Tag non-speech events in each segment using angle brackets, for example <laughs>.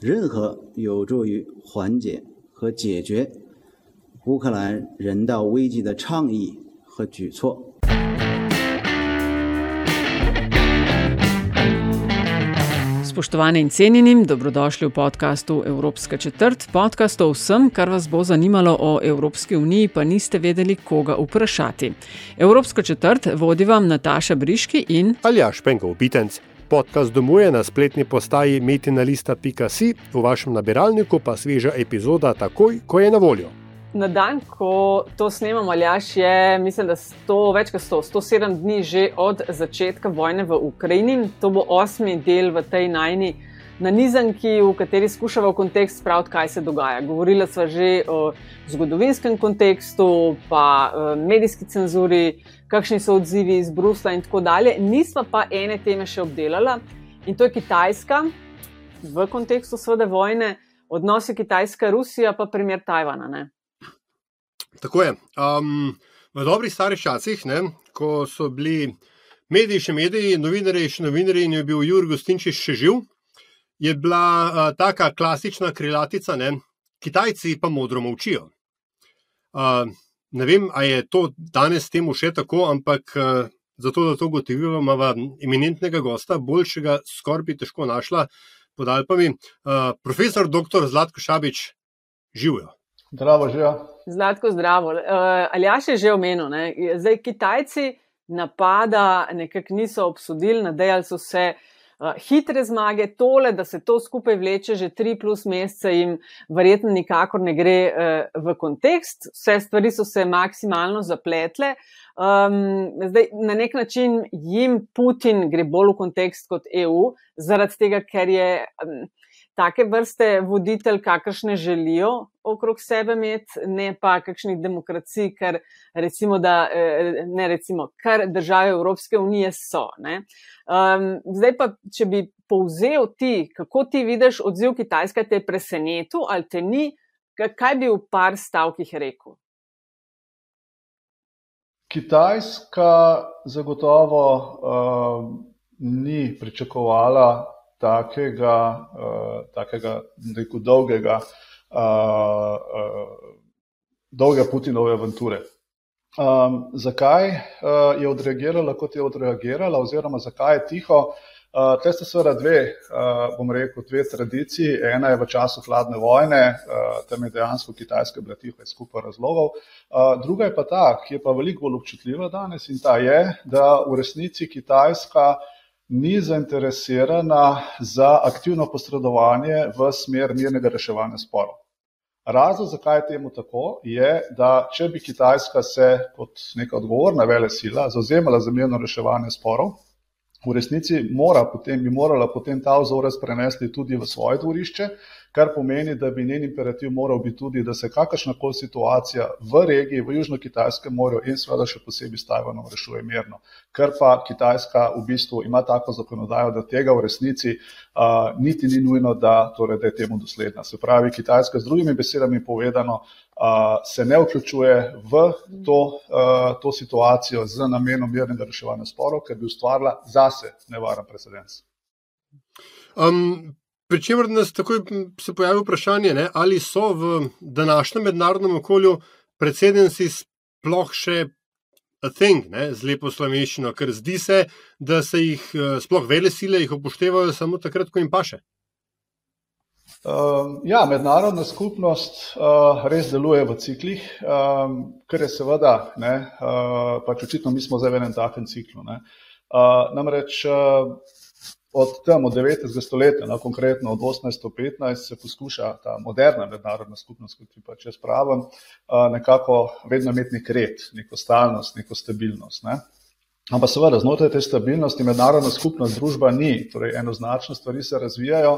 任何有助于缓解和解决乌克兰人道危机的倡议和举措。 Spoštovani in cenjeni, dobrodošli v podkastu Evropska četrt. Podcast o vsem, kar vas bo zanimalo o Evropski uniji, pa niste vedeli, koga vprašati. Evropska četrt vodi vam Nataša Briški in Aljaš Penkov Bitenc. Podcast domuje na spletni postaji metinalista.si, v vašem nabiralniku pa sveža epizoda takoj, ko je na voljo. Na dan, ko to snemamo, Aljaš, je mislim, da 100, več kot 100, 107 dni že od začetka vojne v Ukrajini. To bo osmi del v tej najni nanizanki, v kateri skušamo v kontekst spraviti, kaj se dogaja. Govorila sva že o zgodovinskem kontekstu, pa medijski cenzuri, kakšni so odzivi iz Brusla in tako dalje. Nisva pa ene teme še obdelala in to je Kitajska v kontekstu seveda vojne, odnosi Kitajska-Rusija, pa primer Tajvana. Ne? Tako je. Um, v dobrih starih časih, ne, ko so bili mediji še mediji, novinari še novinari in je bil Jurg Gostinčič še živ, je bila uh, taka klasična krilatica, ne, Kitajci pa modro molčijo. Uh, ne vem, ali je to danes temu še tako, ampak uh, zato, da to gotovimo, imamo eminentnega gosta, boljšega skoraj bi težko našla pod Alpami, uh, profesor dr. Zlatko Šabič, živijo. Zdravo, živijo. Zlatko, zdravo. Uh, Aljaš je že omenil, ne? zdaj Kitajci napada nekako niso obsodili, nadejali so se uh, hitre zmage, tole, da se to skupaj vleče že tri plus mesece, jim verjetno nikakor ne gre uh, v kontekst. Vse stvari so se maksimalno zapletle. Um, zdaj, na nek način jim Putin gre bolj v kontekst kot EU, zaradi tega, ker je. Um, take vrste voditelj, kakršne želijo okrog sebe imeti, ne pa kakšnih demokracij, kar recimo, da ne recimo, kar države Evropske unije so. Um, zdaj pa, če bi povzel ti, kako ti vidiš odziv Kitajske, te je presenetil ali te ni, kaj bi v par stavkih rekel? Kitajska zagotovo uh, ni pričakovala takega, uh, takega rekel, dolgega, uh, uh, dolge Putinove avanture. Um, zakaj uh, je odreagirala, kot je odreagirala, oziroma zakaj je tiho? Uh, Te so seveda dve, uh, bom rekel, dve tradiciji. Ena je v času hladne vojne, uh, tam je dejansko Kitajska bila tiho iz skupaj razlogov. Uh, druga je pa ta, ki je pa veliko bolj občutljiva danes in ta je, da v resnici Kitajska ni zainteresirana za aktivno posredovanje v smer mirnega reševanja sporov. Razlog, zakaj je temu tako, je, da če bi Kitajska se kot neka odgovorna vele sila zauzemala za mirno reševanje sporov, v resnici mora potem, bi morala potem ta vzorec prenesti tudi v svoje dvorišče, kar pomeni, da bi njen imperativ moral biti tudi, da se kakršna koli situacija v regiji, v Južno-Kitajskem morju in seveda še posebej s Tajvanom rešuje mirno. Ker pa Kitajska v bistvu ima tako zakonodajo, da tega v resnici uh, niti ni nujno, da, torej, da je temu dosledna. Se pravi, Kitajska z drugimi besedami povedano uh, se ne vključuje v to, uh, to situacijo z namenom mirnega reševanja sporov, ker bi ustvarila zase nevaren precedens. Um, Pričemer nas takoj se pojavi vprašanje, ne, ali so v današnjem mednarodnem okolju predsedenci sploh še a thing, ne, z lepo slovenščino, ker zdi se, da se jih sploh vele sile jih upoštevajo samo takrat, ko jim paše. Uh, ja, mednarodna skupnost uh, res deluje v ciklih, um, kar je seveda, ne, uh, pač očitno mi smo zdaj v enem takem ciklu. Uh, namreč uh, od tam, od 19. stoletja, no, konkretno od 1815, se poskuša ta moderna mednarodna skupnost, kot ti pač jaz pravim, nekako vedno imeti nek red, neko stalnost, neko stabilnost. Ne. Ampak seveda, znotraj te stabilnosti mednarodna skupnost, družba ni, torej enoznačne stvari se razvijajo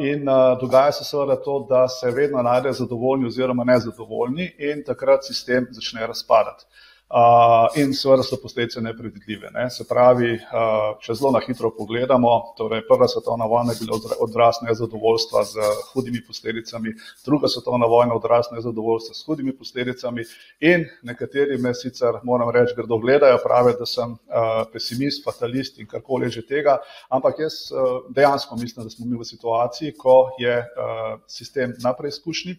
in dogaja se seveda to, da se vedno najde zadovoljni oziroma nezadovoljni in takrat sistem začne razpadati. Uh, in seveda so posledice nepredvidljive. Ne. Se pravi, uh, če zelo na hitro pogledamo, torej prva svetovna vojna je bila odraz nezadovoljstva z hudimi posledicami, druga svetovna vojna odraz nezadovoljstva s hudimi posledicami in nekateri me sicer, moram reči, grdo gledajo, pravijo, da sem uh, pesimist, fatalist in karkoli že tega, ampak jaz dejansko mislim, da smo mi v situaciji, ko je sistem na preizkušnji,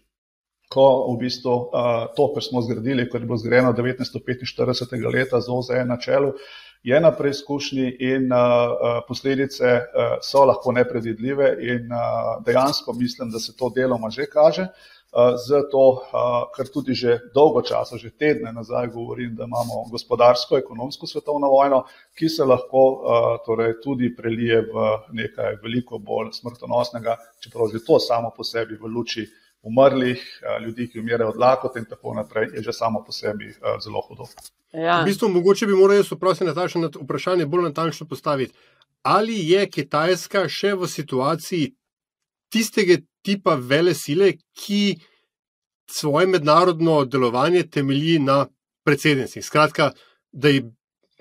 ko v bistvu uh, to, kar smo zgradili, kar je bilo zgrajeno 1945. leta z OZE na čelu, je na preizkušnji in uh, posledice uh, so lahko nepredvidljive in uh, dejansko mislim, da se to deloma že kaže. Zato, ker tudi že dolgo časa, že tedne nazaj govorim, da imamo gospodarsko, ekonomsko svetovno vojno, ki se lahko torej, tudi prelije v nekaj veliko bolj smrtonosnega, čeprav že to samo po sebi v luči umrlih, eh, ljudi, ki umirajo od lakote in tako naprej, je že samo po sebi eh, zelo hudo. Ja. V bistvu, mogoče bi morali, prosim, Nataša, na vprašanje bolj natančno postaviti. Ali je Kitajska še v situaciji tistega tipa vele sile, ki svoje mednarodno delovanje temelji na predsednici? Skratka, da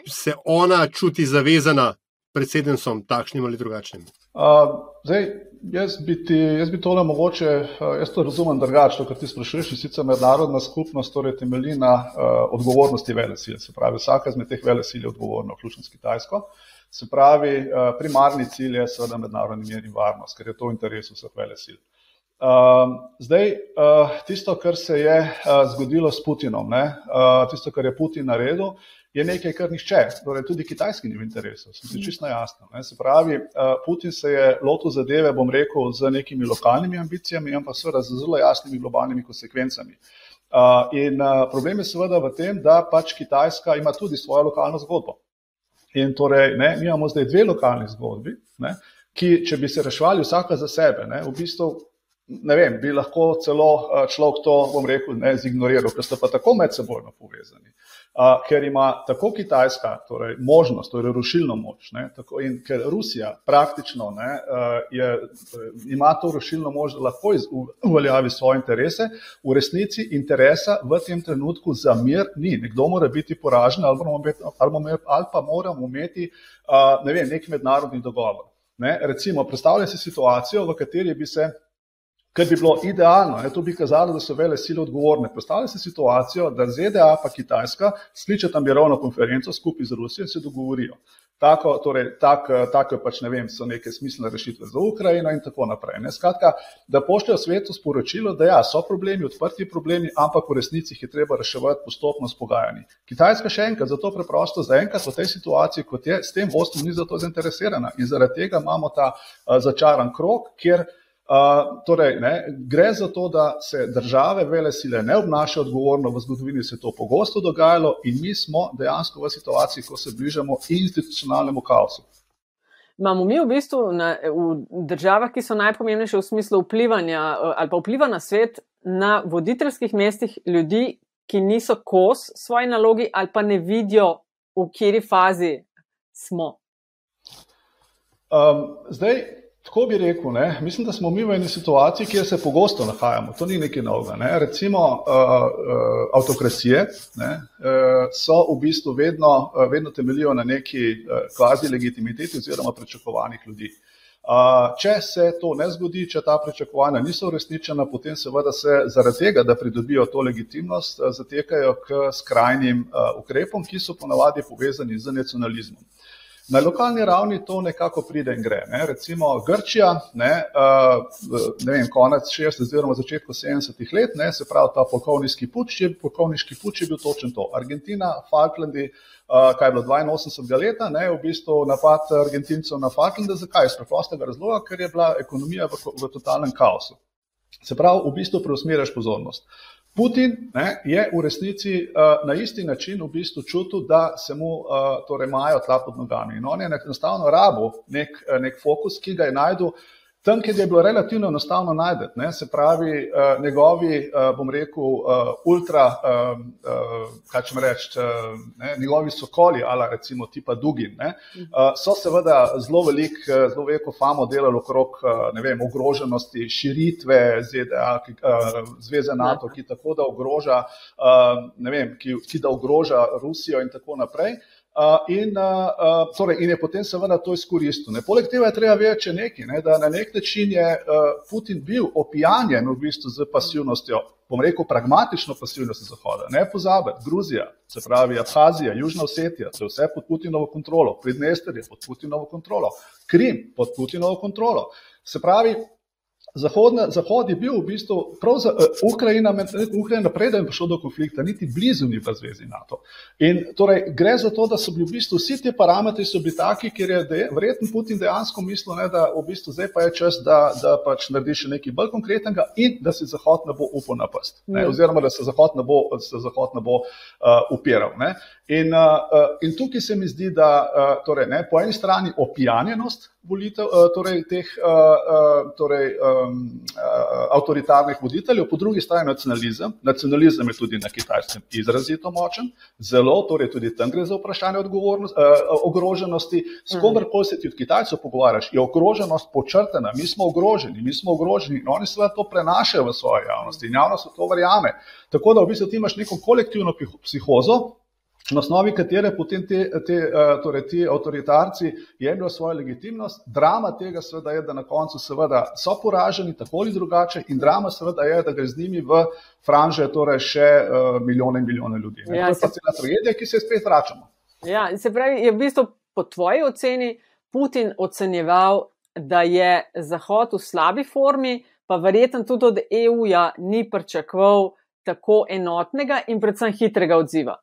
se ona čuti zavezana predsednicom, takšnim ali drugačnim. Uh, zdaj, jaz, bi ti, jaz bi tole mogoče, jaz to razumem drugače, kar ti sprašuješ, in sicer mednarodna skupnost torej temelji na uh, odgovornosti vele sile. Se pravi, vsaka izmed teh vele sil je odgovorna, vključno s Kitajsko. Se pravi, uh, primarni cilj je seveda mednarodni mir in varnost, ker je to v interesu vseh vele sil. Uh, zdaj, uh, tisto, kar se je uh, zgodilo s Putinom, ne, uh, tisto, kar je Putin naredil, je nekaj, kar nišče, torej tudi kitajski ni v interesu, sem si čisto jasno. Ne. Se pravi, uh, Putin se je lotil zadeve, bom rekel, z nekimi lokalnimi ambicijami, ampak seveda z zelo jasnimi globalnimi konsekvencami. Uh, in uh, problem je seveda v tem, da pač Kitajska ima tudi svojo lokalno zgodbo. In torej, ne, mi imamo zdaj dve lokalni zgodbi, ne, ki, če bi se rešvali vsaka za sebe, ne, v bistvu ne vem, bi lahko celo človek to, bom rekel, ne zignoriral, ker so pa tako medsebojno povezani. Uh, ker ima tako Kitajska torej, možnost, torej rušilno moč, ne, tako, in ker Rusija praktično ne, uh, je, ima to rušilno moč, da lahko uveljavi svoje interese, v resnici interesa v tem trenutku za mir ni. Nekdo mora biti poražen ali, ali, ali pa moramo imeti uh, ne vem, nek mednarodni dogovor. Ne. Recimo, predstavljaj si situacijo, v kateri bi se kar bi bilo idealno, ne, to bi kazalo, da so vele sile odgovorne. Predstavljaj si situacijo, da ZDA pa Kitajska skličeta mirovno konferenco skupaj z Rusijo in se dogovorijo. Tako, torej, tak, tako pač ne vem, so neke smiselne rešitve za Ukrajino in tako naprej. Ne. Skratka, da pošljajo svetu sporočilo, da ja, so problemi, odprti problemi, ampak v resnici jih je treba reševati postopno s pogajanji. Kitajska še enkrat, zato preprosto zaenkrat v tej situaciji, kot je, s tem vodstvom ni zato zainteresirana in zaradi tega imamo ta uh, začaran krok, kjer Uh, torej, ne, gre za to, da se države, vele sile ne obnašajo odgovorno, v zgodovini se je to pogosto dogajalo in mi smo dejansko v situaciji, ko se bližamo institucionalnemu kaosu. Imamo mi v bistvu na, v državah, ki so najpomembnejše v smislu vplivanja ali pa vpliva na svet, na voditeljskih mestih ljudi, ki niso kos svoji nalogi ali pa ne vidijo, v kateri fazi smo. Um, zdaj, Tako bi rekel, ne? mislim, da smo mi v eni situaciji, kjer se pogosto nahajamo. To ni nekaj novega. Ne? Recimo uh, uh, avtokracije ne? uh, so v bistvu vedno, uh, vedno temeljijo na neki uh, kvazi legitimiteti oziroma pričakovanjih ljudi. Uh, če se to ne zgodi, če ta pričakovanja niso uresničena, potem seveda se zaradi tega, da pridobijo to legitimnost, uh, zatekajo k skrajnim uh, ukrepom, ki so ponavadi povezani z nacionalizmom. Na lokalni ravni to nekako pride in gre. Ne. Recimo Grčija, ne, ne vem, konec 60. oziroma začetku 70. let, ne, se pravi ta polkovniški puč, je, polkovniški puč je bil točen to. Argentina, Falklandi, kaj je bilo 82. leta, ne, v bistvu napad Argentincev na Falklande. Zakaj? Iz preprostega razloga, ker je bila ekonomija v, v totalnem kaosu. Se pravi, v bistvu preusmeriš pozornost. Putin ne, je v resnici uh, na isti način v bistvu čutil, da se mu uh, torej majo tla pod nogami. In on je enostavno rabo nek, nek fokus, ki ga je najdel tam, kjer je bilo relativno enostavno najti, ne, se pravi, uh, njegovi, uh, bom rekel, uh, ultra, uh, uh, kaj če reči, uh, njegovi sokoli, ali recimo tipa Dugin, ne, uh, so seveda zelo velik, zelo veliko famo delali okrog uh, vem, ogroženosti, širitve ZDA, ki, uh, Zveze NATO, ki tako da ogroža, uh, vem, ki, ki da ogroža Rusijo in tako naprej. Uh, in, torej, in je potem seveda to izkoristil. Poleg tega je treba več nekaj, ne, da na nek način je Putin bil opijanjen v bistvu z pasivnostjo, bom rekel, pragmatično pasivnostjo Zahoda. Ne pozabiti, Gruzija, se pravi Abhazija, Južna Osetija, to je vse pod Putinovo kontrolo, Pridnester je pod Putinovo kontrolo, Krim pod Putinovo kontrolo. Se pravi, Zahodna, Zahod je bil v bistvu, prav za uh, Ukrajina, Ukrajina preden je prišlo do konflikta, niti blizu ni bila zvezi NATO. In torej gre za to, da so bili v bistvu vsi ti parametri bili taki, ker je de, verjetno Putin dejansko mislil, ne, da v bistvu zdaj pa je čas, da, da pač naredi še nekaj bolj konkretnega in da se Zahod ne bo upal napast. Ne, mm. oziroma, da se Zahod ne bo, se Zahod ne bo uh, upiral. Ne. In, uh, in tukaj se mi zdi, da uh, torej, ne, po eni strani opijanjenost volitev, uh, torej teh uh, uh, torej, um, avtoritarnih voditeljev, po drugi strani nacionalizem. Nacionalizem je tudi na kitajskem izrazito močen, zelo, torej tudi tam gre za vprašanje ogroženosti. S komerkoli se ti od Kitajcev pogovarjaš, je ogroženost počrtena, mi smo ogroženi, mi smo ogroženi in oni seveda to prenašajo v svojo javnost in javnost to verjame. Tako da v bistvu ti imaš neko kolektivno psihozo, na osnovi katere potem te, te, eh, torej ti avtoritarci jemljajo svojo legitimnost. Drama tega seveda je, da na koncu seveda so poraženi tako ali drugače in drama seveda je, da gre z njimi v franže torej še uh, milijone in milijone ljudi. Ja, to je pa cela tragedija, ki se spet vračamo. Ja, se pravi, je v bistvu po tvoji oceni Putin ocenjeval, da je Zahod v slabi formi, pa verjetno tudi od EU-ja ni pričakoval tako enotnega in predvsem hitrega odziva.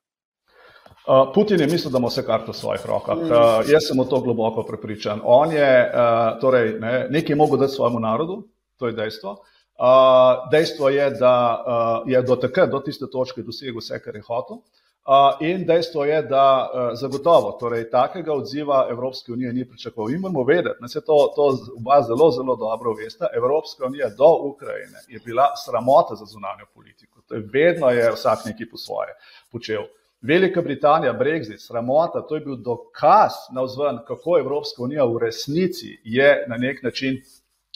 Uh, Putin je mislil, da ima vse kar v svojih rokah. Uh, jaz sem o to globoko prepričan. On je uh, torej, ne, nekaj mogel dati svojemu narodu, to je dejstvo. Uh, dejstvo je, da uh, je do takrat, do tiste točke, dosegel vse, kar je hotel. Uh, in dejstvo je, da uh, zagotovo torej, takega odziva Evropske unije ni pričakoval. In moramo vedeti, da se to, to oba zelo, zelo dobro veste, Evropska unija do Ukrajine je bila sramota za zunanjo politiko. To je vedno je vsak neki po svoje počel. Velika Britanija, Brexit, sramota, to je bil dokaz na vzven, kako Evropska unija v resnici je na nek način,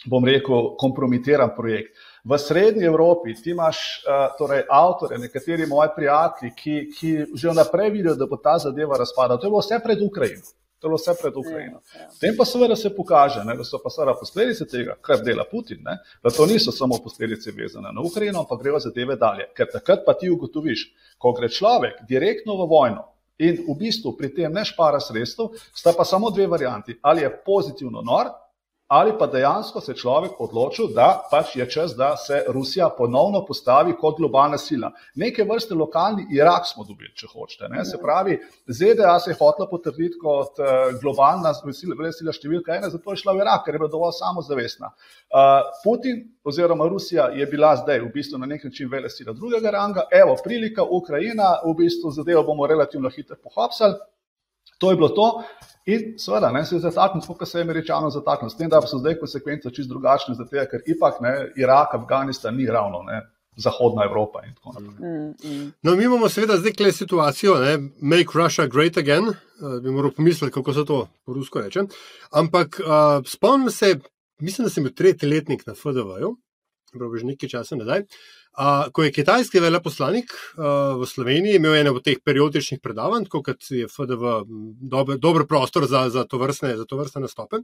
bom rekel, kompromitiran projekt. V srednji Evropi ti imaš uh, torej, avtore, nekateri moji prijatelji, ki, ki že vnaprej vidijo, da bo ta zadeva razpadla. To je bilo vse pred Ukrajino. Je bilo vse pred Ukrajino. Potem pa seveda se pokaže, ne, da so pa seveda posledice tega, kar dela Putin, ne, da to niso samo posledice vezane na Ukrajino, ampak grejo zadeve dalje. Ker takrat pa ti ugotoviš, ko gre človek direktno v vojno in v bistvu pri tem ne špara sredstev, sta pa samo dve varianti. Ali je pozitivno nor, ali pa dejansko se človek odločil, da pač je čas, da se Rusija ponovno postavi kot globalna sila. Neke vrste lokalni Irak smo dobili, če hočete. Ne? Se pravi, ZDA se je hotela potrditi kot uh, globalna sila, sila številka ena, zato je šla v Irak, ker je bila dovolj samozavestna. Uh, Putin oziroma Rusija je bila zdaj v bistvu na nek način vele sila drugega ranga, evo prilika, Ukrajina, v bistvu zadevo bomo relativno hitro pohapsali. To je bilo to. In seveda, ne, se je zataknil, kot se je američano zataknil, s tem, da so zdaj konsekvence čist drugačne, zato ker ipak ne, Irak, Afganistan ni ravno ne, Zahodna Evropa in tako naprej. Mm, mm. No, mi imamo seveda zdaj kle situacijo, ne, make Russia great again, uh, bi moral pomisliti, kako se to po rusko reče. Ampak uh, spomnim se, mislim, da sem bil tretji letnik na FDV-ju, pravi že nekaj časa nazaj. Uh, ko je kitajski veleposlanik uh, v Sloveniji imel eno od teh periodičnih predavanj, kot je FDV, dober, dober prostor za, za to vrstne nastope.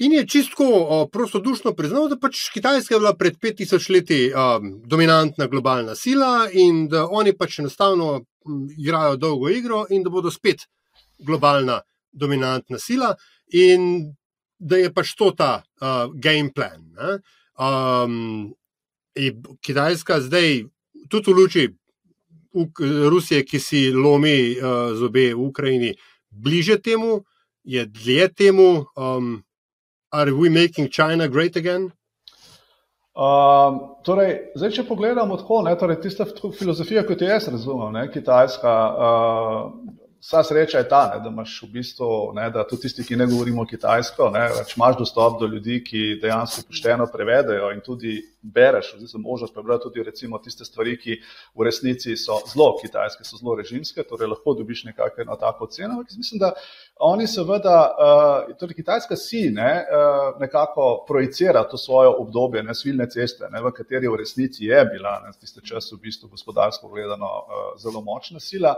In je čisto uh, prostodušno priznal, da pač Kitajska je bila pred 5000 leti uh, dominantna globalna sila in da oni pač enostavno igrajo dolgo igro in da bodo spet globalna dominantna sila in da je pač to ta uh, game plan. Um, Kitajska zdaj, tudi v luči Rusije, ki si lomi uh, zobe v Ukrajini, bliže temu, je dlje temu, um, are we making China great again? Um, torej, zdaj, če pogledamo tako, ne, torej, tista filozofija, kot jo jaz razumem, ne, kitajska, uh, Vsa sreča je ta, ne, da imaš v bistvu, ne, da tudi tisti, ki ne govorimo kitajsko, ne, več imaš dostop do ljudi, ki dejansko pošteno prevedajo in tudi bereš, oziroma možnost prebrati tudi recimo tiste stvari, ki v resnici so zelo kitajske, so zelo režimske, torej lahko dobiš nekako eno tako oceno. Ampak mislim, da oni seveda, uh, torej kitajska si ne, uh, nekako projicira to svoje obdobje, ne svilne ceste, ne, v kateri v resnici je bila ne, tiste čas v bistvu gospodarsko gledano uh, zelo močna sila.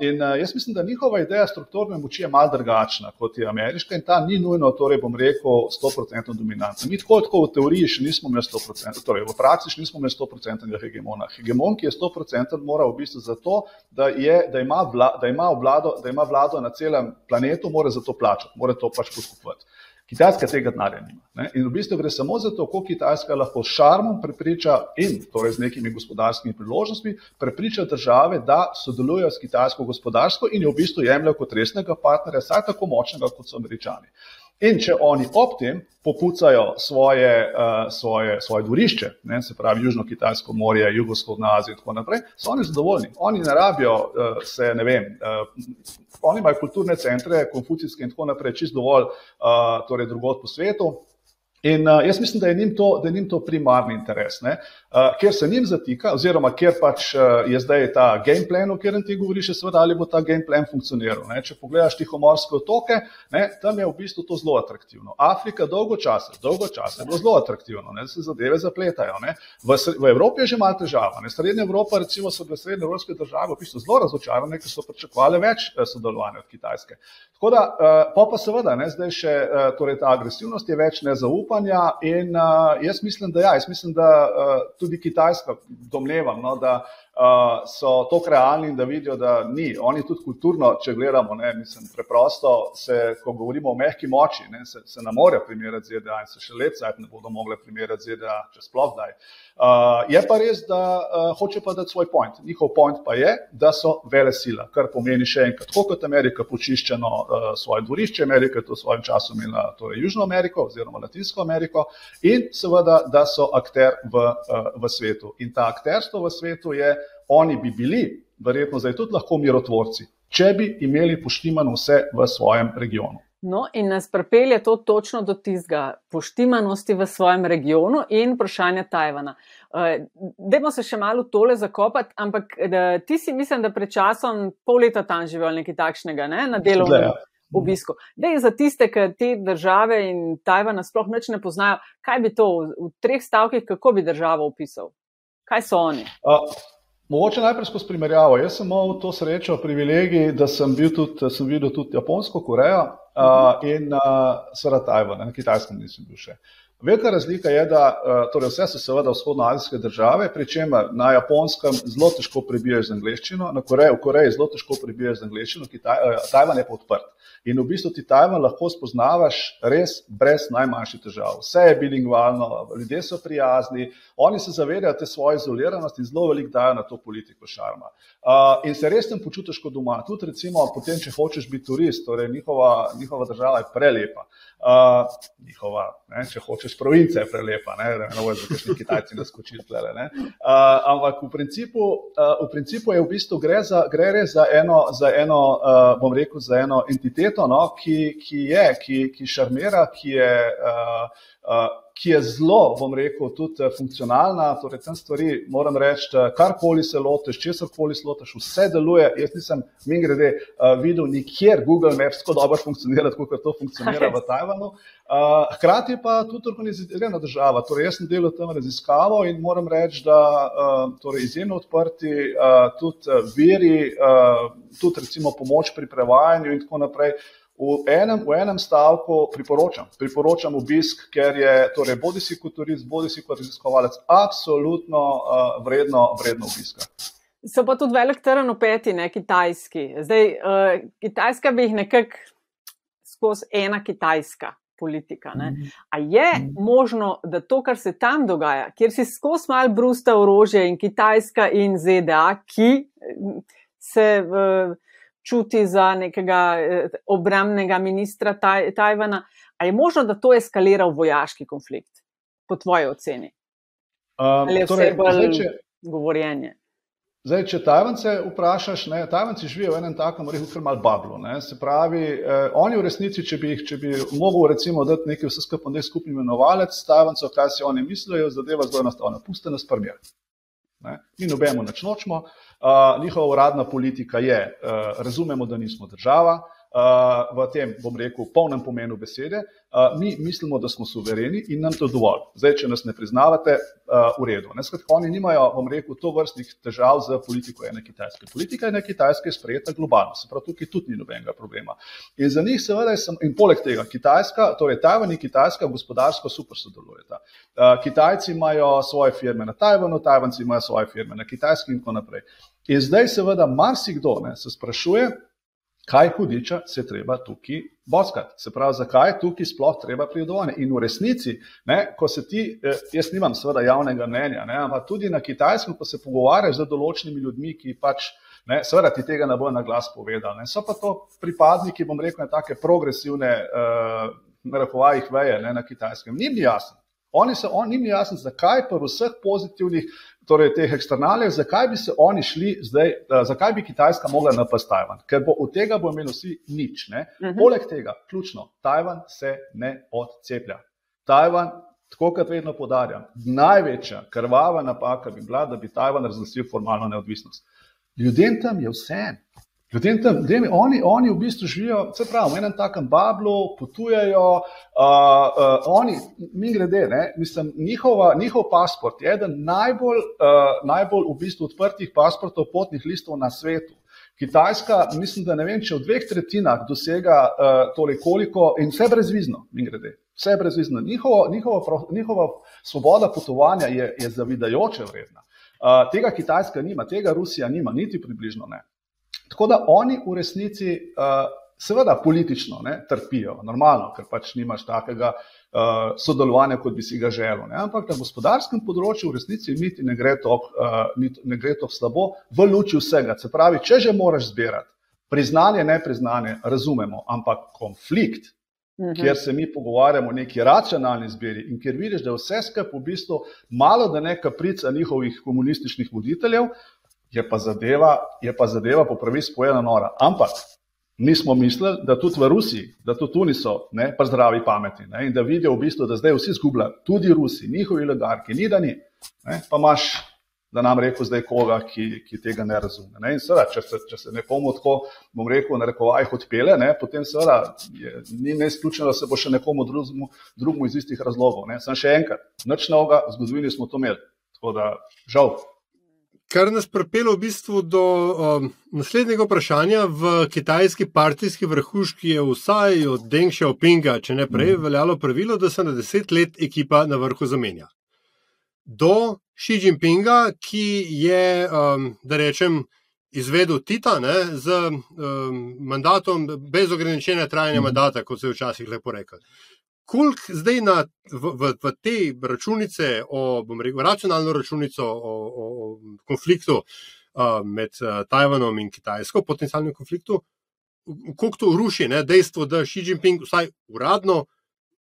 In uh, jaz mislim, da njihova ideja strukturne moči je malce drugačna kot je ameriška in ta ni nujno, torej bom rekel, 100% dominantna. Mi tako, tako v teoriji še nismo imeli 100%, torej v praksi še nismo imeli 100% hegemona. Hegemon, ki je 100% mora v bistvu zato, da, je, da, ima vla, da, ima vlado, da ima vlado na celem planetu, mora za to plačati, mora to pač podkupovati. Kitajska tega denarja nima. Ne? In v bistvu gre samo za to, kako Kitajska lahko s šarmom prepriča in torej z nekimi gospodarskimi priložnostmi prepriča države, da sodelujejo s kitajsko gospodarsko in jo v bistvu jemljajo kot resnega partnerja, saj tako močnega kot so američani. In če oni ob tem popucajo svoje, uh, svoje, svoje dvorišče, ne, se pravi Južno-Kitajsko morje, Jugoslavno Azijo in tako naprej, so oni zadovoljni. Oni ne rabijo uh, se, ne vem, uh, oni imajo kulturne centre, konfucijske in tako naprej, čist dovolj uh, torej drugot po svetu. In uh, jaz mislim, da je njim to, da je njim to primarni interes. Uh, ker se njim zatika, oziroma ker pač uh, je zdaj ta game plan, o katerem ti govoriš, seveda ali bo ta game plan funkcioniral. Ne? Če pogledaš tihomorske otoke, ne, tam je v bistvu to zelo atraktivno. Afrika dolgo časa, dolgo časa je bilo zelo atraktivno, ne, se zadeve zapletajo. V, v Evropi je že malo težava. Ne? Srednja Evropa, recimo, so bile srednje evropske države v bistvu zelo razočarane, ker so pričakovali več sodelovanja od Kitajske. Tako da, uh, pa pa seveda, ne, zdaj še uh, torej ta agresivnost je več nezaupanja zaupanja. In uh, jaz mislim, da ja, jaz mislim, da uh, tudi Kitajska, domnevam, no, da uh, so tako realni da vidijo, da ni. Oni tudi kulturno, če gledamo, ne, mislim, preprosto se, ko govorimo o mehki moči, ne, se, se ne morejo primerjati z ZDA in se še let ne bodo mogli primerjati z ZDA, če sploh daj. Uh, je pa res, da uh, hoče pa dati svoj point. Njihov point pa je, da so vele sila, kar pomeni še enkrat, tako kot Amerika počiščeno uh, svoje dvorišče, Amerika je to v svojem času imela torej Južno Ameriko oziroma Latinsko Ameriko in seveda, da so akter v, uh, v svetu. In ta akterstvo v svetu je, oni bi bili, verjetno zdaj tudi lahko mirotvorci, če bi imeli poštimano vse v svojem regionu. No, in nas pripelje to točno do tistega poštimanosti v svojem regionu in vprašanja Tajvana. Uh, Dajmo se še malo tole zakopati, ampak da, ti si mislim, da pred časom pol leta tam živel nekaj takšnega, ne? na delovnem obisku. Da je za tiste, ki te države in Tajvana sploh neč ne poznajo, kaj bi to v, v treh stavkih, kako bi državo opisal? Kaj so oni? Uh. Mogoče najprej skozi primerjavo. Jaz sem imel to srečo, privilegij, da sem, bil tudi, sem videl tudi Japonsko, Korejo uh, in uh, seveda Tajvan, na kitajskem nisem bil še. Velika razlika je, da torej vse so seveda vzhodnoazijske države, pri čemer na japonskem zelo težko prebijaš z angliščino, na Koreji, v Koreji zelo težko prebijaš z angliščino, Tajvan je pa odprt. In v bistvu ti Tajvan lahko spoznavaš res brez najmanjših težav. Vse je bilingvalno, ljudje so prijazni, oni se zavedajo te svoje izoliranosti in zelo veliko dajo na to politiko šarma. Uh, in se res tam počutiš kot doma. Tudi, recimo, potem, če hočeš biti turist, torej njihova, njihova država je prelepa. Uh, njihova, ne, če hočeš, provincija je prelepa, ne, ne, ne, ne, ne, Kitajci naskočili. Uh, ampak v principu, uh, v principu je v bistvu gre, za, gre res za eno, za eno uh, bom rekel, za eno entiteto no, ki, ki je, ki, ki šarmira, ki je, uh, ki je zelo, bom rekel, tudi funkcionalna. Torej, tem stvari moram reči, karkoli se lotiš, česar koli se lotiš, vse deluje. Jaz nisem, mi grede, videl nikjer Google Maps tako dobro funkcionira, kot to funkcionira v Tajvanu. Hkrati pa tudi organizirana država. Torej, jaz sem delal tam raziskavo in moram reči, da torej izjemno odprti tudi veri, tudi recimo pomoč pri prevajanju in tako naprej. V enem, v enem stavku priporočam, priporočam obisk, ker je torej, bodi si kot turist, bodi si kot raziskovalec, absolutno uh, vredno, vredno obiska. So pa tudi velik teren opeti, ne kitajski. Zdaj, uh, kitajska bi jih nekako skozi ena kitajska politika. Ne? Mhm. A je možno, da to, kar se tam dogaja, kjer si skozi mal brusta orožje in kitajska in ZDA, ki se. Uh, čuti za nekega eh, obramnega ministra taj, Tajvana. Ali je možno, da to eskalira v vojaški konflikt, po tvoji oceni? Um, Ali je torej, vse bolj če... govorjenje? Zdaj, če Tajvance vprašaš, ne, Tajvanci živijo v enem takem, rekel bi, malo bablu. Ne, se pravi, eh, oni v resnici, če bi, če bi mogel recimo dati nekaj vse skupaj, nek skupni imenovalec, Tajvancov, kaj si oni mislijo, zadeva zelo enostavna, puste nas prmje. Mi nobemo nič nočemo, uh, njihova uradna politika je, uh, razumemo, da nismo država, v tem, bom rekel, polnem pomenu besede, mi mislimo, da smo suvereni in nam to dovolj. Zdaj, če nas ne priznavate, v redu. Skratka, oni nimajo, bom rekel, to vrstnih težav z politiko ene kitajske. Politika ene kitajske je sprejeta globalno, se pravi, tukaj tudi ni nobenega problema. In za njih seveda sem, in poleg tega, Kitajska, torej Tajvan in Kitajska gospodarsko super sodelujeta. Kitajci imajo svoje firme na Tajvanu, Tajvanci imajo svoje firme na Kitajski in tako naprej. In zdaj seveda marsikdo ne, se sprašuje, kaj hudiča se treba tukaj boskati. Se pravi, zakaj je tukaj sploh treba pridobivanje. In v resnici, ne, ko se ti, eh, jaz nimam seveda javnega mnenja, ne, ampak tudi na kitajskem, ko se pogovarjaš z določenimi ljudmi, ki pač. Ne, seveda ti tega ne bo na glas povedal. Ne. So pa to pripadniki, bom rekel, take progresivne, uh, narekovajih veje ne, na kitajskem. Ni mi jasno. Oni se, on, ni mi jasno, zakaj pa v vseh pozitivnih torej teh eksternalih, zakaj bi se oni šli zdaj, uh, zakaj bi Kitajska mogla napasti Tajvan, ker bo od tega bo imeli vsi nič. Uh mhm. -huh. Poleg tega, ključno, Tajvan se ne odceplja. Tajvan, tako kot vedno podarjam, največja krvava napaka bi bila, da bi Tajvan razglasil formalno neodvisnost. Ljudem tam je vse. Ljudem tam, ljudem, oni, oni v bistvu živijo, se pravi, v enem takem bablu, potujejo, uh, uh, oni, mi grede, ne, mislim, njihova, njihov pasport je eden najbolj, uh, najbolj v bistvu odprtih pasportov potnih listov na svetu. Kitajska, mislim, da ne vem, če v dveh tretjinah dosega uh, toliko in vse brezvizno, mi grede, vse brezvizno. Njihovo, njihova, njihova svoboda potovanja je, je zavidajoče vredna. Uh, tega Kitajska nima, tega Rusija nima, niti približno ne. Tako da oni v resnici, uh, seveda, politično ne, trpijo, normalno, ker pač nimaš takega uh, sodelovanja, kot bi si ga želel. Ne. Ampak na gospodarskem področju v resnici niti ne gre to uh, slabo, v luči vsega. Se pravi, če že moraš zbirati priznanje, ne priznanje, razumemo, ampak konflikt. Uhum. Ker se mi pogovarjamo o neki racionalni zbiri in ker vidiš, da je vse skupaj v bistvu malo, da ne kaprica njihovih komunističnih voditeljev, je pa zadeva, je pa zadeva po pravi spojena nora. Ampak mi smo mislili, da tudi v Rusiji, da tudi tu niso ne, pa zdravi pameti ne, in da vidijo v bistvu, da zdaj vsi zgubljajo, tudi Rusi, njihovi legarki, ni da ni. Ne, pa imaš, da nam reko zdaj koga, ki, ki tega ne razume. Ne. In seveda, če se, če se nekomu tako, bom rekel, na rekovajih odpele, ne, potem seveda je, ni neizključeno, da se bo še nekomu drugmu, drugmu iz istih razlogov. Ne. Sem še enkrat, nič novega, v zgodovini smo to imeli. Tako da, žal, kar nas pripelje v bistvu do um, naslednjega vprašanja. V kitajski partijski vrhuški je vsaj od Deng Xiaopinga, če ne prej, mm. veljalo pravilo, da se na deset let ekipa na vrhu zamenja. Do Xi Jinpinga, ki je, um, da rečem, izvedel Tita ne, z um, mandatom, brez ograničenja trajanja mm. mandata, kot se je včasih lepo rekel koliko zdaj na, v, v, v te računice, o, rekel, racionalno računico o, o, o konfliktu uh, med uh, Tajvanom in Kitajsko, potencialnem konfliktu, koliko to ruši ne, dejstvo, da Xi Jinping vsaj uradno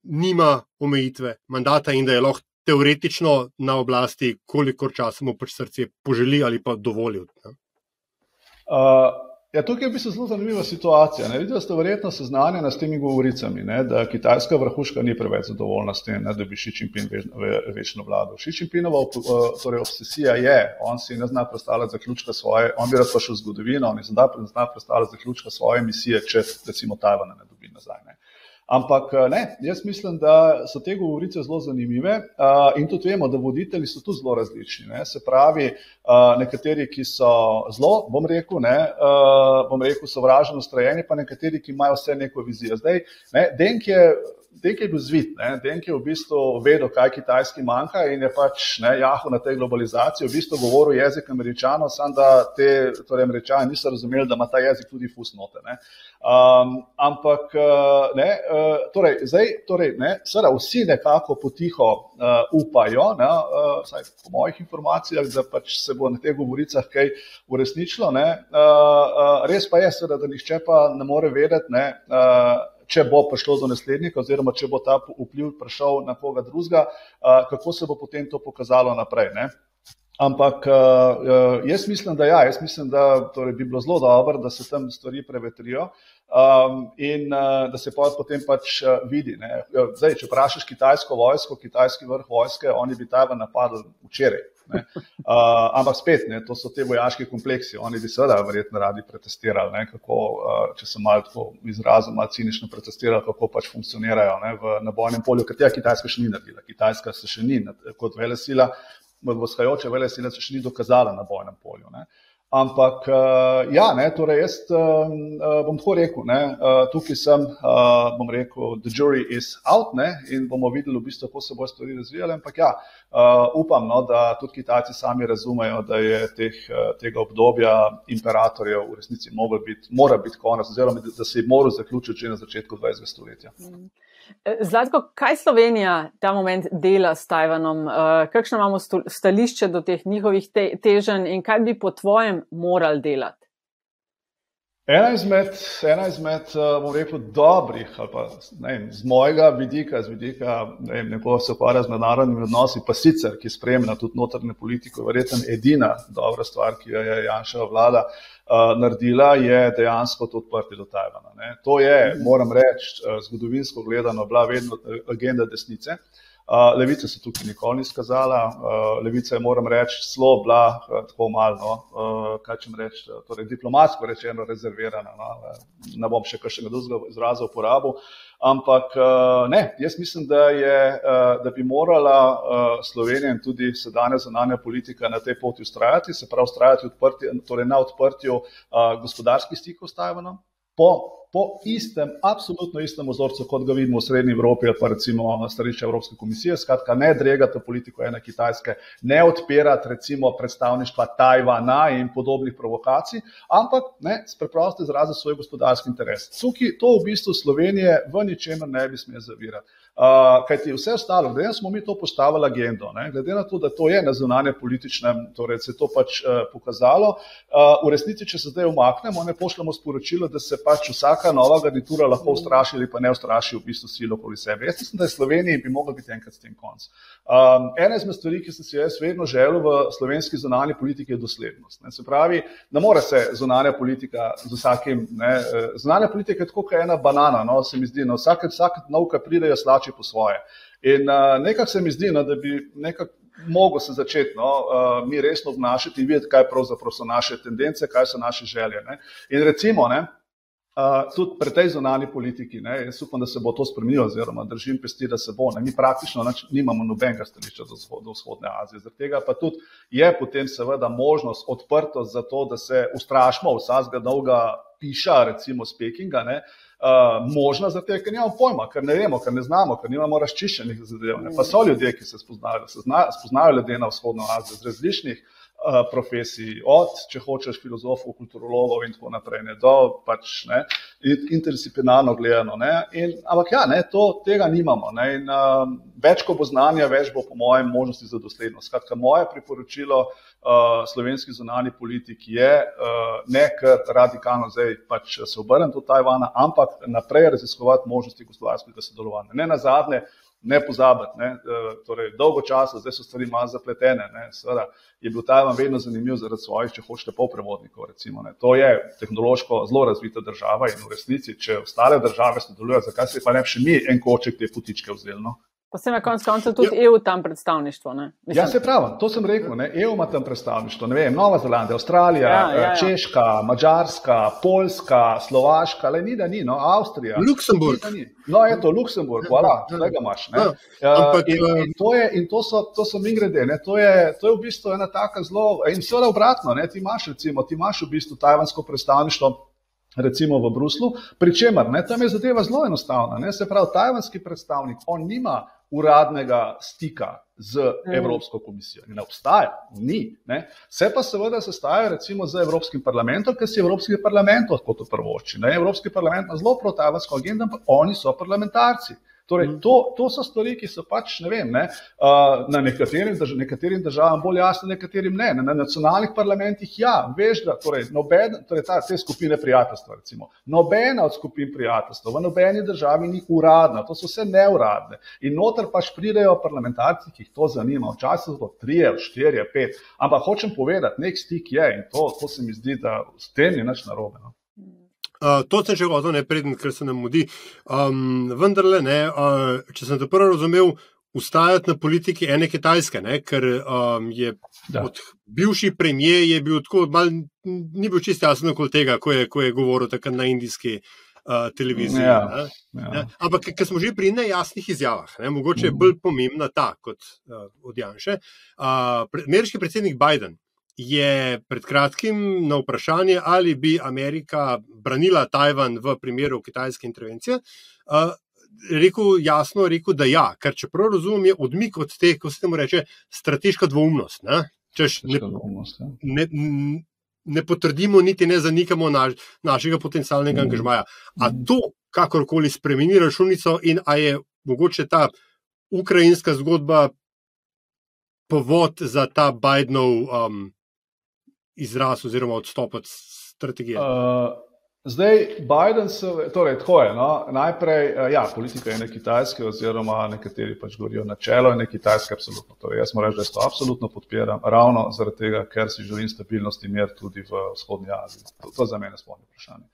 nima omejitve mandata in da je lahko teoretično na oblasti, kolikor časa mu pač srce poželi ali pa dovoli. Uh. Ja, tukaj je v bistvu zelo zanimiva situacija. Vidite, da ste verjetno seznanjeni s temi govoricami, ne, da kitajska vrhuška ni preveč zadovoljna s tem, ne, da bi Xi Jinping večno vladal. Xi Jinpingova torej, obsesija je, on si ne zna predstavljati zaključka svoje, on bi rad pa šel v zgodovino, on ne zna predstavljati zaključka svoje misije, če recimo Tajvana ne dobi nazaj. Ne. Ampak eh, ne, jaz mislim, da so te govorice zelo zanimive uh, in tudi vemo, da voditelji so tu zelo različni. Ne. Se pravi, uh, nekateri, ki so zelo, bom rekel, ne, uh, bom rekel, sovražno ustrojeni, pa nekateri, ki imajo vse neko vizijo. Zdaj, ne, Denk je. Denk je bil zvit, ne? Denk je v bistvu vedel, kaj kitajski manjka in je pač ne, jahu na tej globalizaciji, v bistvu govoril jezik američanov, samo da te torej, američani niso razumeli, da ima ta jezik tudi fusnote. Uh, Um, ampak, uh, ne, uh, torej, zdaj, torej, ne, seveda, vsi nekako potiho uh, upajo, ne, uh, vsaj po mojih informacijah, da pač se bo na teh govoricah kaj uresničilo. Ne, uh, uh, res pa je, seveda, da nihče pa ne more vedeti, ne, uh, če bo prišlo do naslednika, oziroma če bo ta vpliv prišel na koga drugega, kako se bo potem to pokazalo naprej. Ne. Ampak jaz mislim, da ja, jaz mislim, da torej, bi bilo zelo dobro, da se tam stvari prevetrijo um, in uh, da se potem pač uh, vidi. Ne. Zdaj, če vprašaš kitajsko vojsko, kitajski vrh vojske, oni bi Tajvan napadli včeraj. Uh, ampak spet, ne, to so te vojaške kompleksi. Oni bi seveda verjetno radi protestirali, ne, kako, uh, če se malo tako izrazim, malo cinično protestirali, kako pač funkcionirajo ne, v, na bojnem polju, ker tega Kitajska še ni naredila. Kitajska se še ni kot vele sila vzhajajoče vele sile se še ni dokazala na bojnem polju. Ne. Ampak, uh, ja, ne, torej jaz uh, bom tako rekel, ne, tukaj sem, bom rekel, the jury is out ne, in bomo videli, v bistvu, kako se bo stvari razvijale. Ampak, ja, upam, no, da tudi Kitajci sami razumejo, da je teh, tega obdobja imperatorjev v resnici bit, mora biti konec, oziroma da se je moral zaključiti že na začetku 20. stoletja. Mm. Zlatko, kaj Slovenija ta moment dela s Tajvanom? Eh, kakšno imamo stališče do teh njihovih te teženj in kaj bi po tvojem morali delati? Ena izmed, ena izmed eh, bom rekel, dobrih, ali pa ne, z mojega vidika, z vidika ne, nekoga se ukvarja z mednarodnimi odnosi, pa sicer, ki spremlja tudi notrne politiko, verjetno edina dobra stvar, ki jo je Janša vlada naredila, je dejansko to odprti do Tajvana. Ne. To je, moram reči, uh, zgodovinsko gledano, bila vedno agenda desnice. Uh, Levica se tukaj nikoli ni skazala, levica je, moram reči, zelo bila tako malo, no, kaj če reči, torej diplomatsko rečeno rezervirana. No, ne bom še kakšnega drugega izraza uporabil. Ampak ne, jaz mislim, da, je, da bi morala Slovenija in tudi sedanja zunanja politika na tej poti ustrajati, se pravi ustrajati odprti, torej na odprtju gospodarskih stikov s Tajvanom po po istem, absolutno istem ozorcu, kot ga vidimo v Srednji Evropi, pa recimo stališče Evropske komisije. Skratka, ne dregate politiko ene Kitajske, ne odpirate recimo predstavništva Tajvana in podobnih provokacij, ampak ne, preprosto izrazite svoj gospodarski interes. Tukaj to v bistvu Slovenije v ničemer ne bi smel zavirati. Uh, Kaj ti vse ostalo, glede na to, da smo mi to postavili agendo, ne, glede na to, da to je na zunanje političnem, torej se je to pač uh, pokazalo, uh, v resnici, če se zdaj umaknemo, ne pošljemo sporočilo, da se pač vsaka nova garnitura lahko ustraši ali pa ne ustraši v bistvu silo okoli sebe. Jaz mislim, da je Sloveniji bi mogla biti enkrat s tem konc. Um, ena izmed stvari, ki sem si jaz vedno želel v slovenski zunanji politiki, je doslednost. Ne. Se pravi, ne more se zunanja politika z vsakim, ne, zunanja politika je tako, kot ena banana, no, se mi zdi, no, vsak, vsak nov, ki pride, drugače po svoje. In uh, nekako se mi zdi, no, da bi nekako mogel se začeti no, uh, mi resno obnašati in videti, kaj pravzaprav so naše tendence, kaj so naše želje. Ne. In recimo, ne, uh, tudi pri tej zonalni politiki, ne, jaz upam, da se bo to spremenilo, oziroma držim pesti, da se bo. Ne. Mi praktično nač, nimamo nobenega stališča do, vzhod, do vzhodne Azije. Zaradi tega pa tudi je potem seveda možnost odprtost za to, da se ustrašimo vsakega dolga piša, recimo z Pekinga. Ne, uh, možna, zato ker nimamo pojma, ker ne vemo, ker ne znamo, ker nimamo razčiščenih zadev. Pa so ljudje, ki se spoznajo, se zna, spoznajo ljudje na vzhodno Azijo z različnih profesij, od, če hočeš, filozofov, kulturologov in tako naprej, ne, do pač ne, interdisciplinarno gledano. Ne. In, ampak ja, ne, to, tega nimamo. Ne. In, uh, več, ko bo znanja, več bo po mojem možnosti za doslednost. Skratka, moje priporočilo uh, slovenski zunani politik je uh, ne kar radikalno zdaj pač se obrniti do Tajvana, ampak naprej raziskovati možnosti gospodarskega sodelovanja. Ne na zadnje, ne pozabiti, ne, uh, torej dolgo časa, zdaj so stvari malo zapletene, ne, seveda je bil Tajvan vedno zanimiv zaradi svojih, če hočete, polprevodnikov, recimo, ne. To je tehnološko zelo razvita država in v resnici, če ostale države sodelujejo, zakaj se pa ne bi še mi en koček te putičke vzeli, no? Pa se na koncu konca tudi ja. EU tam predstavništvo. Ja, se pravi, to sem rekel. Ne? EU ima tam predstavništvo. Vem, Nova Zelandija, Avstralija, ja, ja, ja. Češka, Mačarska, Poljska, Slovaška, le ni da ni, no, Avstrija. Luksemburg. No, je to Luksemburg, hvala, ja, tega imaš. Ja. Ja, Ampak, in, eh, in, to je, in to so, to so mi grede. To je, to je v bistvu ena taka zelo. In seveda obratno, ne? ti imaš recimo, ti imaš v bistvu tajvansko predstavništvo recimo v Bruslu, pri čemer ne, tam je zadeva zelo enostavna. Ne, se pravi, tajvanski predstavnik, on nima uradnega stika z mm. Evropsko komisijo. Ne obstaja, ni. Ne. Se pa seveda sestajajo recimo z Evropskim parlamentom, ker si Evropski parlament lahko to prvoči. Ne. Evropski parlament ima zelo protajvansko agendo, ampak oni so parlamentarci. Torej, Mhm. to, to so stvari, ki so pač ne vem, ne, uh, na nekaterim, drž nekaterim državam bolj jasne, nekaterim ne. Na nacionalnih parlamentih ja, veš, da torej, noben, torej ta, te skupine prijateljstva, recimo, nobena od skupin prijateljstva v nobeni državi ni uradna, to so vse neuradne. In noter pač pridejo parlamentarci, ki jih to zanima, včasih so trije, štirje, pet. Ampak hočem povedati, nek stik je in to, to se mi zdi, da s tem ni nič narobe. No. Uh, to sem že hotel, ne preden, ker se nam mudi. Um, vendar, ne, uh, če sem te prvo razumel, ustajati na politiki ene kitajske, ne, ker um, je Da. od bivši premijer je bil tako, mal, ni bil čisto jasen okoli tega, ko je, ko je govoril takrat na indijski uh, televiziji. Ja. ne. Ja. Ne? Ampak, ker smo že pri nejasnih izjavah, ne? mogoče je bolj pomembna ta kot uh, od Janša. Uh, pre, ameriški predsednik Biden je pred kratkim na vprašanje, ali bi Amerika branila Tajvan v primeru kitajske intervencije. Uh, Rekel jasno, rekel, da ja, ker čeprav razumem, je odmik od te, ko se temu reče, strateška dvoumnost. Ne, Češ, ne, ja. ne, ne potrdimo, niti ne zanikamo naš, našega potencialnega angažmaja. A to kakorkoli spremeni računico in a je mogoče ta ukrajinska zgodba povod za ta Bidenov um, izraz oziroma odstop od strategije? Uh, zdaj, Biden se, torej, tako je. No? Najprej, uh, ja, politika je ne kitajske, oziroma nekateri pač govorijo načelo in ne kitajske, absolutno. Torej, jaz moram reči, da to absolutno podpiram, ravno zaradi tega, ker si želim stabilnost in mir tudi v vzhodnji Aziji. To, to za mene splošno vprašanje.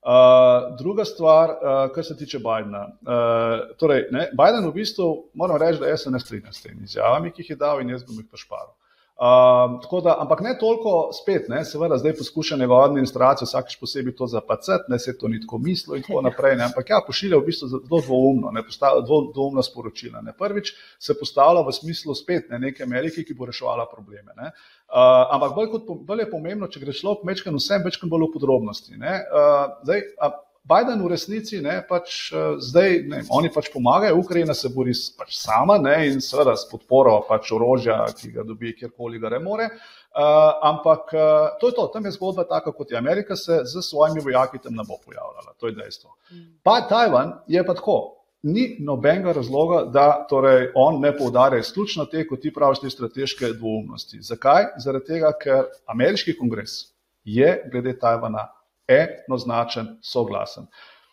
Uh, druga stvar, uh, kar se tiče Bidna. Uh, torej, ne, Biden v bistvu, moram reči, da jaz se ne strinjam s temi izjavami, ki jih je dal in jaz bom jih pašparil. Uh, tako da, ampak ne toliko spet, ne, seveda zdaj poskuša njegova administracija vsakeč posebej to zapacati, ne se to ni tako mislilo in tako naprej, ne, ampak ja, pošilja v bistvu zelo dvoumno, ne, postavlja dvoumna sporočila. Ne. Prvič se postavlja v smislu spet ne, neke Amerike, ki bo reševala probleme. Ne. Uh, ampak bolj, kot, bolj je pomembno, če gre človek mečkan vsem, večkrat bolj v podrobnosti. Ne. Uh, zdaj, a, Biden v resnici, ne, pač uh, zdaj, ne, oni pač pomagajo, Ukrajina se bori pač sama ne, in seveda s podporo pač orožja, ki ga dobi kjerkoli ga remore. Uh, ampak uh, to je to, tam je zgodba taka, kot je Amerika se z svojimi vojaki tam ne bo pojavljala, to je dejstvo. Pa Tajvan je pa tako. Ni nobenega razloga, da torej, on ne poudarja izključno te, kot ti praviš, te strateške dvoumnosti. Zakaj? Zaradi tega, ker ameriški kongres je glede Tajvana enoznačen, soglasen.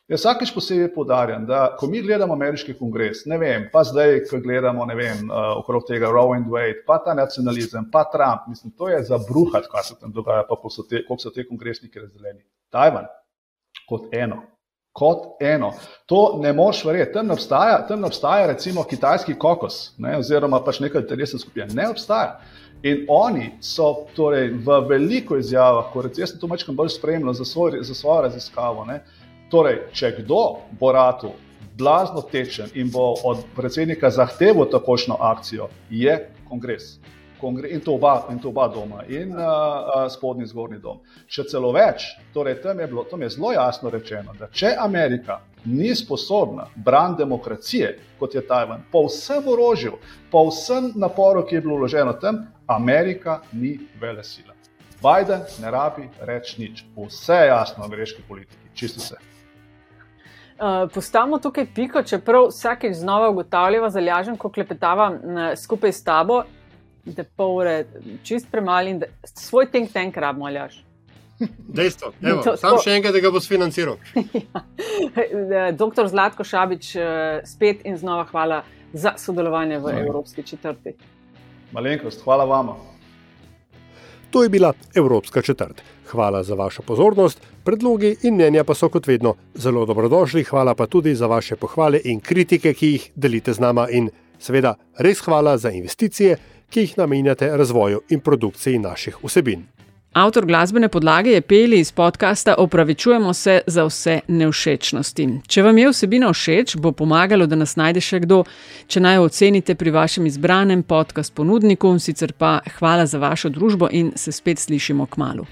Jaz vsakeč posebej poudarjam, da ko mi gledamo ameriški kongres, ne vem, pa zdaj, ko gledamo, ne vem, uh, okrog tega Roe and Wade, pa ta nacionalizem, pa Trump, mislim, to je za bruhat, kaj se tam dogaja, pa koliko so koliko so te kongresniki razdeljeni. Tajvan kot eno. Kot eno. To ne moš verjeti. Tam ne obstaja, tam ne obstaja recimo kitajski kokos, ne, oziroma pač neka interesna skupina. Ne obstaja. In oni so torej v veliko izjavah, ko recimo jaz sem to malo bolj spremljal za, svoj, za svojo raziskavo. Ne, torej, če kdo bo ratu blazno tečen in bo od predsednika zahteval takošno akcijo, je kongres. Kongre in, to oba, in to oba doma, in uh, uh, spodnji in zgornji dom. Še celo več, torej tam je, bilo, tam je zelo jasno rečeno, da če Amerika ni sposobna braniti demokracije, kot je Tajvan, po vsem orožju, po vsem naporu, ki je bilo vloženo tam, Amerika ni vele sila. Biden ne rabi reči nič, vse je jasno v ameriški politiki, čisto vse. Uh, Postavimo tukaj piko, čeprav vsakeč znova ugotavljamo, zalažem, ko klepetava m, skupaj s tabo, ure čist premalo in da svoj think tank rabimo, aljaš. Dejstvo. <laughs> Evo, To- sam to- še enkrat, da ga bo sfinanciral. <laughs> <laughs> Doktor Zlatko Šabič, eh, spet in znova hvala za sodelovanje v Evropski četrti. Malenkost, hvala vama. To je bila Evropska četrt. Hvala za vašo pozornost, predlogi in mnenja pa so kot vedno zelo dobrodošli. Hvala pa tudi za vaše pohvale in kritike, ki jih delite z nama, in seveda res hvala za investicije, ki jih namenjate razvoju in produkciji naših vsebin. Avtor glasbene podlage je Peli iz podcasta Opravičujemo se za vse nevšečnosti. Če vam je vsebina všeč, bo pomagalo, da nas najde še kdo, če naj jo ocenite pri vašem izbranem podcast ponudniku, sicer pa hvala za vašo družbo in se spet slišimo k malu.